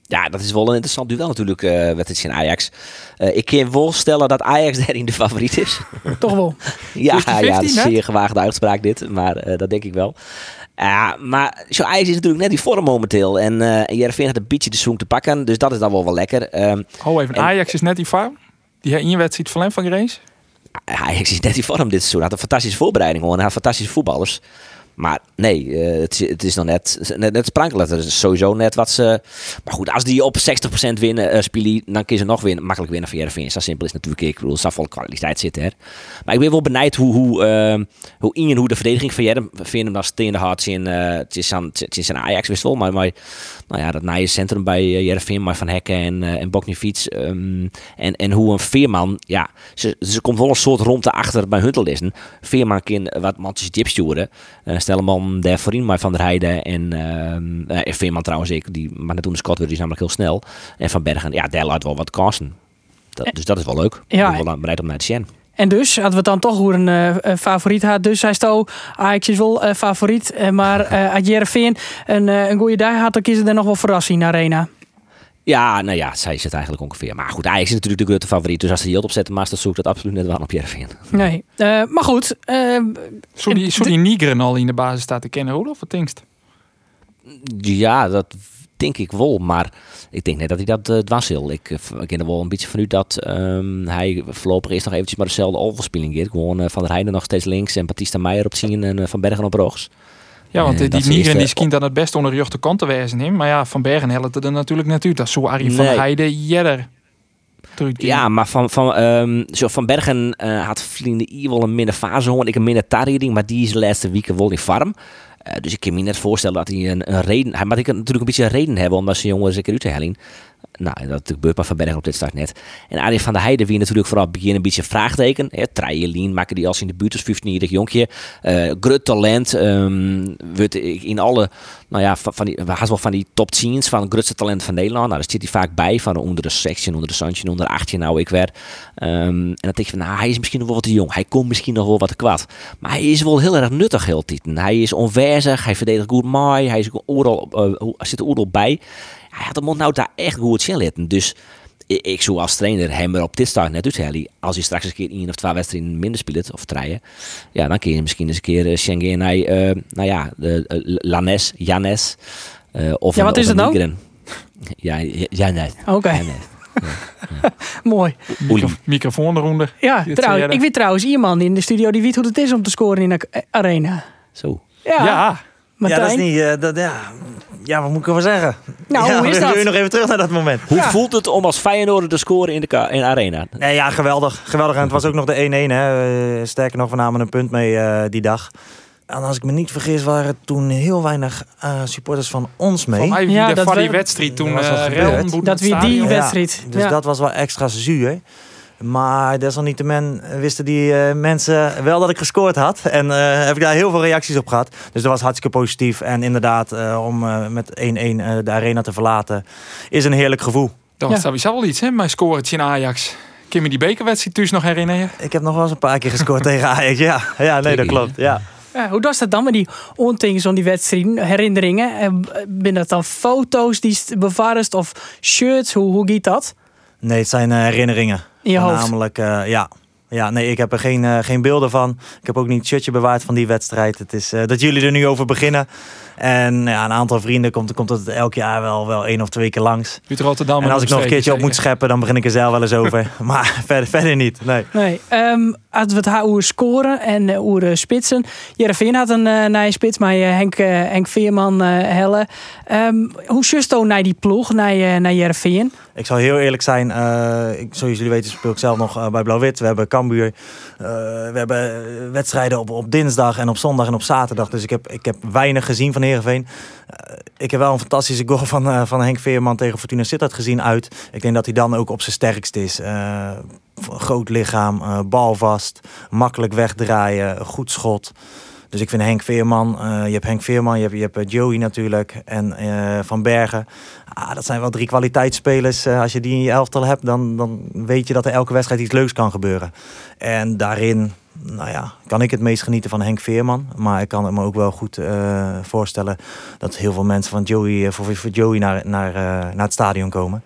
Ja, dat is wel een interessant duel natuurlijk, eh wedstrijd in Ajax. Eh, ik kan wel stellen dat Ajax daarin de favoriet is. Toch wel. ja, 50-50 ja, dat is net? een zeer gewaagde uitspraak dit, maar eh, dat denk ik wel. Ja, maar zo Ajax is natuurlijk net die vorm momenteel. En eh Jereveen had een beetje de zoen te pakken, dus dat is dan wel wel lekker. Ehm, Oh, even. En- Ajax is net die farm. Die heeft één wedstrijd van van Grace. Ajax is net die vorm dit seizoen. Had een fantastische voorbereiding hoor. En had fantastische voetballers. Maar nee, eh, het, het is nog net, net, net sprankelend. Het is sowieso net wat ze... Maar goed, als die op 60% winnen, eh spelen, dan kunnen ze nog winnen, makkelijk winnen van Jereveen. Zo simpel is natuurlijk. Ik bedoel, er vol kwaliteit zitten. Hè. Maar ik ben wel benijd hoe, hoe, ehm, hoe in en hoe de verdediging van Jereveen dan steende hard in. eh, is aan Ajax wist wel, maar, maar nou ja, dat nije centrum bij uh, Jereveen, maar Van Hekken en, eh en Boknifiets. ehm, en, en hoe een Veerman, ja, ze, ze komt wel een soort rondte achter bij Huntelissen. Veerman kan wat mantjes tips sturen. Uh, Stellenman daar voorin, maar Van der Heijden en, ehm, eh, en Veerman trouwens ik, die maar toen de Scott weer, die is namelijk heel snel. En Van Bergen, ja, daar laat wel wat kansen. Dat, dus dat is wel leuk. Ja. Ik ben wel bereid om naar te zien. En dus hadden we het dan toch hoe een eh, eh, favoriet had. Dus hij stou Ajax is wel eh, favoriet. maar uit Jereveen een, een goede dag had, dan kiezen er nog wel verrassing in de arena. Ja, nou ja, zij zit eigenlijk ongeveer. Maar goed, Ajax is natuurlijk de grote favoriet. Dus als ze die opzetten, dat zoekt dat absoluut net wel op Jereveen. Nee. Eh, maar goed. eh, Zou die, zou die Nigren al in de basis staan te kennen, Rolof? Wat denkst? Ja, dat denk ik wel. Maar ik denk net dat hij dat eh dwars wil. Ik, ik ken er wel een beetje van u dat ehm, hij voorlopig eerst nog eventjes maar dezelfde overspeling geeft. Gewoon Van der Heijden nog steeds links en Batista Meijer op 10 en Van Bergen op rechts. Ja, want Eh, eh, die is Nigren eerst, die eh, skient dan het best onder de kant te wezen. hè. Maar ja, Van Bergen helpt het er natuurlijk uit. Dat is zo Arie van Nee. Heijden jeder. Ja, maar Van, van, ehm, zo van Bergen eh, had vrienden hier wel een minder fase hoor. Ik een minder targeting, maar die is de laatste weken wel in farm. Eh, dus ik kan me net voorstellen dat hij een, een reden... Hij moet ik natuurlijk een beetje een reden hebben om dat zijn jongen zeker uit te hellen. Nou, dat gebeurt maar Van Bergen op dit start net. En Arie van der Heijden wie natuurlijk vooral begin een beetje vraagteken. Hè, Trajelien maken die als in de buurt als 15-jarig jonkje. Eh groot talent. ehm wordt in alle, nou ja, van, die, hadden wel van die top 10 van het grootste talent van Nederland. Nou, daar zit hij vaak bij. Van onder de 16, onder de Santje, onder de 18 nou ik werd. Ehm, en dan denk je van, nou, hij is misschien nog wel wat te jong. Hij komt misschien nog wel wat te kwad. Maar hij is wel heel erg nuttig heel tieten. Hij is onwijzig, hij verdedigt goed mooi. Hij is eh, zit er overal bij. Hij had de mond nou daar echt goed zin in. Dus ik, ik zou als trainer hem er op dit start net uithalen. Als hij straks een keer één of twee wedstrijden minder speelt of treien. Ja, dan kun je misschien eens een keer uh, Schengen naar, eh, nou ja, de uh, Lanes, Janes. eh, of Ja, een- wat of is een het nou? Ja, ja, Janes. Oké, mooi. Oei. Microfoon eronder. Ja, trouwens, ik weet trouwens iemand in de studio die weet hoe het is om te scoren in de eh, arena. Zo. Ja, Ja, Martijn. Ja, dat is niet... eh, dat, ja. ja, wat moet ik ervoor zeggen? Nou, ja, hoe is dat? we nog even terug naar dat moment. Hoe Ja. voelt het om als Feyenoord te scoren in de, in de arena? Nee, ja, geweldig. Geweldig. En het was ook nog de 1-1. Hè. Eh, Sterker nog, we namen een punt mee eh, die dag. En als ik me niet vergis, waren toen heel weinig eh, supporters van ons mee. van mij Ja, de dat van die we- wedstrijd toen Dat boeten Dat wie die wedstrijd. Dus Ja. dat was wel extra zuur. Maar desalniettemin wisten die eh, mensen wel dat ik gescoord had. En eh, heb ik daar heel veel reacties op gehad. Dus dat was hartstikke positief. En inderdaad, eh, om eh, met 1-1 eh, de arena te verlaten, is een heerlijk gevoel. Dat was Ja. sowieso wel iets, hè? Mijn scoretje in Ajax. Kun je me die bekerwedstrijd thuis nog herinneren? Ik heb nog wel eens een paar keer gescoord tegen Ajax. Ja, ja nee, dat klopt. Ja. Ja, hoe was dat dan met die ontingen van die wedstrijden, herinneringen? Ben dat dan foto's die st- bewaarst of shirts? Hoe, hoe gaat dat? Nee, het zijn eh, herinneringen. Namelijk, ja. Ja, nee, ik heb er geen, eh, geen beelden van. Ik heb ook niet het shirtje bewaard van die wedstrijd. Het is eh, dat jullie er nu over beginnen. En ja, een aantal vrienden komt, komt het elk jaar wel, wel één of twee keer langs. Uit Rotterdam. En als ik nog een keertje op moet scheppen, dan begin ik er zelf wel eens over. maar verder, verder niet, nee. Nee, ehm, als we het over scoren en uh, over uh, spitsen. Jereveen had een uh, naar spits, maar uh, Henk, uh, Henk Veerman uh, helle. Um, hoe justo naar die ploeg, naar, uh, naar Jereveen? Ik zal heel eerlijk zijn. Uh, ik, zoals jullie weten speel ik zelf nog uh, bij Blauw-Wit. We hebben Cambuur. Uh, we hebben wedstrijden op, op dinsdag en op zondag en op zaterdag. Dus ik heb, ik heb weinig gezien van Heerenveen. Uh, ik heb wel een fantastische goal van, uh, van Henk Veerman tegen Fortuna Sittard gezien uit. Ik denk dat hij dan ook op zijn sterkst is. Uh, groot lichaam, balvast, makkelijk wegdraaien, goed schot. Dus ik vind Henk Veerman, je hebt Henk Veerman, je hebt, je hebt Joey natuurlijk en Van Bergen. Ah, dat zijn wel drie kwaliteitsspelers. Als je die in je elftal hebt, dan, dan weet je dat er elke wedstrijd iets leuks kan gebeuren. En daarin, nou ja, kan ik het meest genieten van Henk Veerman. Maar ik kan het me ook wel goed uh, voorstellen dat heel veel mensen van Joey, voor, voor Joey naar, naar, naar het stadion komen.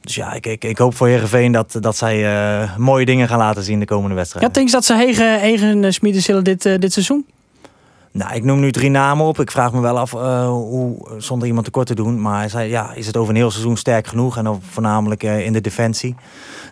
Dus ja, ik, ik, ik hoop voor Heerenveen dat, dat zij mooie dingen gaan laten zien de komende wedstrijd. Ja, denk je dat ze hegen, hegen smieden zullen dit, dit seizoen? Nou, ik noem nu drie namen op. Ik vraag me wel af uh, hoe, zonder iemand tekort te doen. Maar zei, ja, is het over een heel seizoen sterk genoeg? En voornamelijk uh, in de defensie.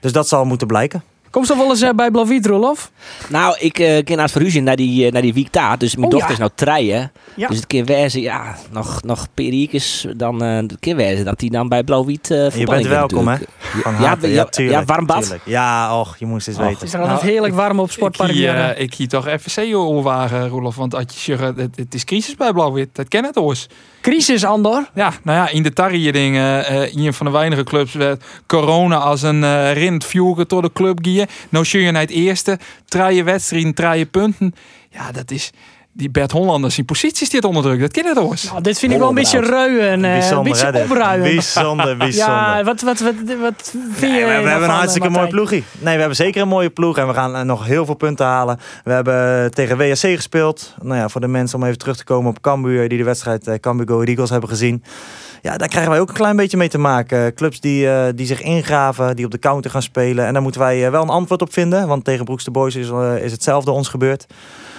Dus dat zal moeten blijken. Kom ze wel eens uh, bij Blaviet, Rolof? Nou, ik uh, ken naar het verhuizing naar die, uh, naar die week daar. Dus mijn Oh, dochter ja. is nou treien. Ja. Dus het keer wijzen, ja, nog, nog periekes. Dan uh, het keer wijzen dat hij dan bij Blauw-Wit uh, Je bent welkom, hè? Van ja, ja, ja, tuurlijk, ja, warm bad. Tuurlijk. Ja, och, je moest eens weten. Het is er altijd nou, heerlijk warm op Sportpark. Ik hier, uh, ik hier toch FVC overwagen, Roelof. Want als je het, het is crisis bij Blauw-Wit. Dat ken het oors. Crisis, Andor? Ja, nou ja, in de tarriedingen, uh, een van de weinige clubs werd corona als een uh, rint door de club gingen. Nou je naar het eerste, draaien wedstrijden, draaien punten. Ja, dat is, die Bert Hollander zijn positie zit onder druk. Dat ken je toch Nou, dit vind ik wel een beetje ruien. eh, een Bijzonder, beetje dit. opruimen. Bijzonder, bijzonder. Ja, wat, wat, wat, wat vind je Nee, we, we hebben een hartstikke eh, mooie Martijn? ploegie. Nee, we hebben zeker een mooie ploeg. En we gaan eh, nog heel veel punten halen. We hebben tegen WSC gespeeld. Nou ja, voor de mensen om even terug te komen op Cambuur. Die de wedstrijd Cambuur Go Eagles hebben gezien. Ja, daar krijgen wij ook een klein beetje mee te maken. Clubs die, eh, die zich ingraven, die op de counter gaan spelen. En daar moeten wij eh, wel een antwoord op vinden. Want tegen Broekste Boys is, eh, is hetzelfde ons gebeurd.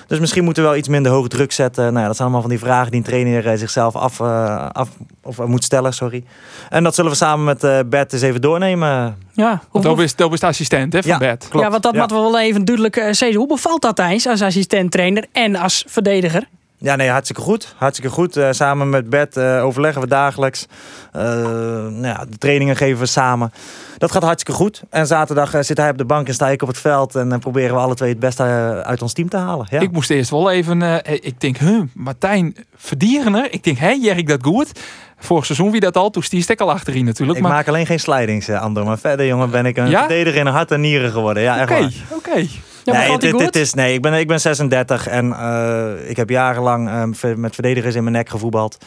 Dus misschien moeten we wel iets minder hoog druk zetten. Nou ja, dat zijn allemaal van die vragen die een trainer zichzelf af, af of, moet stellen. Sorry. En dat zullen we samen met eh Bert eens even doornemen. Ja, Want dat is, dat is de assistent hè, van Ja. Bert. Klopt. ja, want dat Ja. moeten we wel even duidelijk eh, zeggen. Hoe bevalt dat eens als assistent-trainer en als verdediger? Ja, nee, hartstikke goed. Hartstikke goed. Eh, samen met Bert eh, overleggen we dagelijks. Eh, nou ja, de trainingen geven we samen. Dat gaat hartstikke goed. En zaterdag zit hij op de bank en sta ik op het veld. En dan proberen we alle twee het beste uit ons team te halen. Ja. Ik moest eerst wel even, ik denk, huh, Martijn Verdierener. Ik denk, hé, Jerk dat goed. Vorig seizoen wie dat al, toen stiest ik al achterin natuurlijk. ik maar maak alleen geen slidings, Andor. Maar verder, jongen, ben ik een Ja? verdediger in hart en nieren geworden. Ja, oké, oké. Ja, nee, dit, is, nee ik, ben, ik ben 36 en eh, ik heb jarenlang eh, ver- met verdedigers in mijn nek gevoetbald.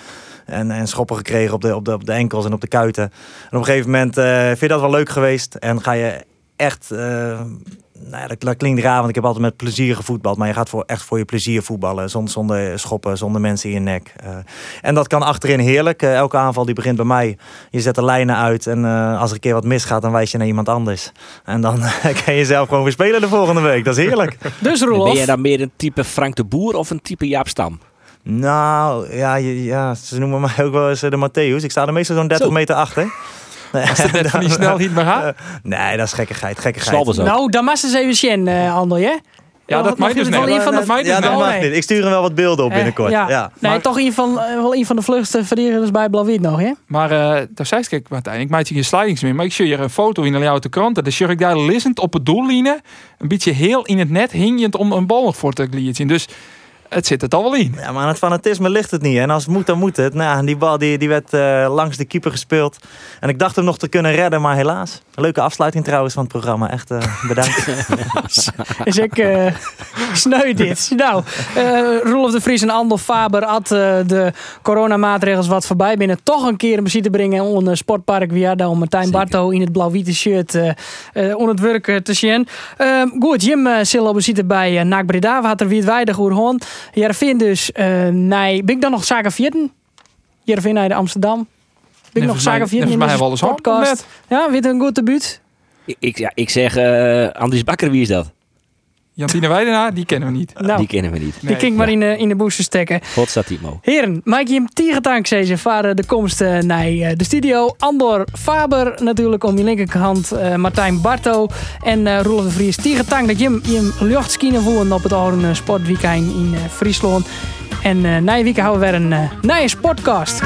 En, en schoppen gekregen op de, op, de, op de enkels en op de kuiten. En op een gegeven moment eh, vind je dat wel leuk geweest. En ga je echt... nou ja, dat, dat klinkt raar, want ik heb altijd met plezier gevoetbald. Maar je gaat voor, echt voor je plezier voetballen. Zonder, zonder schoppen, zonder mensen in je nek. Eh, en dat kan achterin heerlijk. Eh, elke aanval die begint bij mij. Je zet de lijnen uit. En eh, als er een keer wat misgaat, dan wijs je naar iemand anders. En dan kan je zelf gewoon weer spelen de volgende week. Dat is heerlijk. Dus Ben Roelof, jij dan meer een type Frank de Boer of een type Jaap Stam? Nou, ja, ja, ze noemen mij ook wel eens de Matthäus. Ik sta er meestal zo'n 30 Zo. meter achter. Nee, Als het net van die snelheid maar gaat. nee, dat is gekkigheid. gekkigheid. Ook. nou, dan mag eens even zien, eh Ander, hè? Ja, dat mag dus wel net. een van de- ja, dat mag niet. Ik stuur hem wel wat beelden op Eh, binnenkort. ja. ja. Nee, Maar- toch een van, eh, wel een van de vlugste verdedigers bij Blauw-Wit nog, hè? Maar eh daar zei ik, Martijn, ik maak hier slidings mee. Maar ik zie hier een foto in de kranten. Dan zie ik daar lissend op het doellijnen. Een beetje heel in het net hingend om een bal nog voor te glieden. Dus het zit het al wel in. Ja, maar aan het fanatisme ligt het niet. En als het moet, dan moet het. Nou, die bal die, die werd eh, langs de keeper gespeeld. En ik dacht hem nog te kunnen redden, maar helaas. Een leuke afsluiting trouwens van het programma. Echt eh, bedankt. Dus ik eh sneu dit. Nou, eh Roelof de Vries en Andel Faber had eh, de coronamaatregels wat voorbij binnen. Toch een keer een bezoek te brengen in een sportpark Viada om Martijn Zeker. Barto in het blauw-witte shirt eh eh, onder het werk te zien. Eh, goed, Jim uh, bezoek bij uh, NAC Breda. We hadden er weer weinig over. Jervin dus, eh nee, ben ik dan nog zaken vierden? Jervin naar de Amsterdam. Ben ik nog zaken vierden in mij alles podcast? Ja, weer een goed debuut. Ik, ik, ja, ik zeg, eh Andries Bakker, wie is dat? Jantine Weidenaar, die kennen we niet. Nou, Die die, kennen we niet. Nee. ging maar in de, in de booster stekken. God staat Timo. Heren, maak je hem tegentank zezen voor de komst eh, naar eh, de studio. Andor Faber natuurlijk om je linkerkant. eh, Martijn Barto en eh Roelof de Vries. Tegentank dat je hem, je hem lucht skiën voelen op het Oren Sportweekend in eh, Friesland. En eh na je week houden we weer een uh, nieuwe sportcast.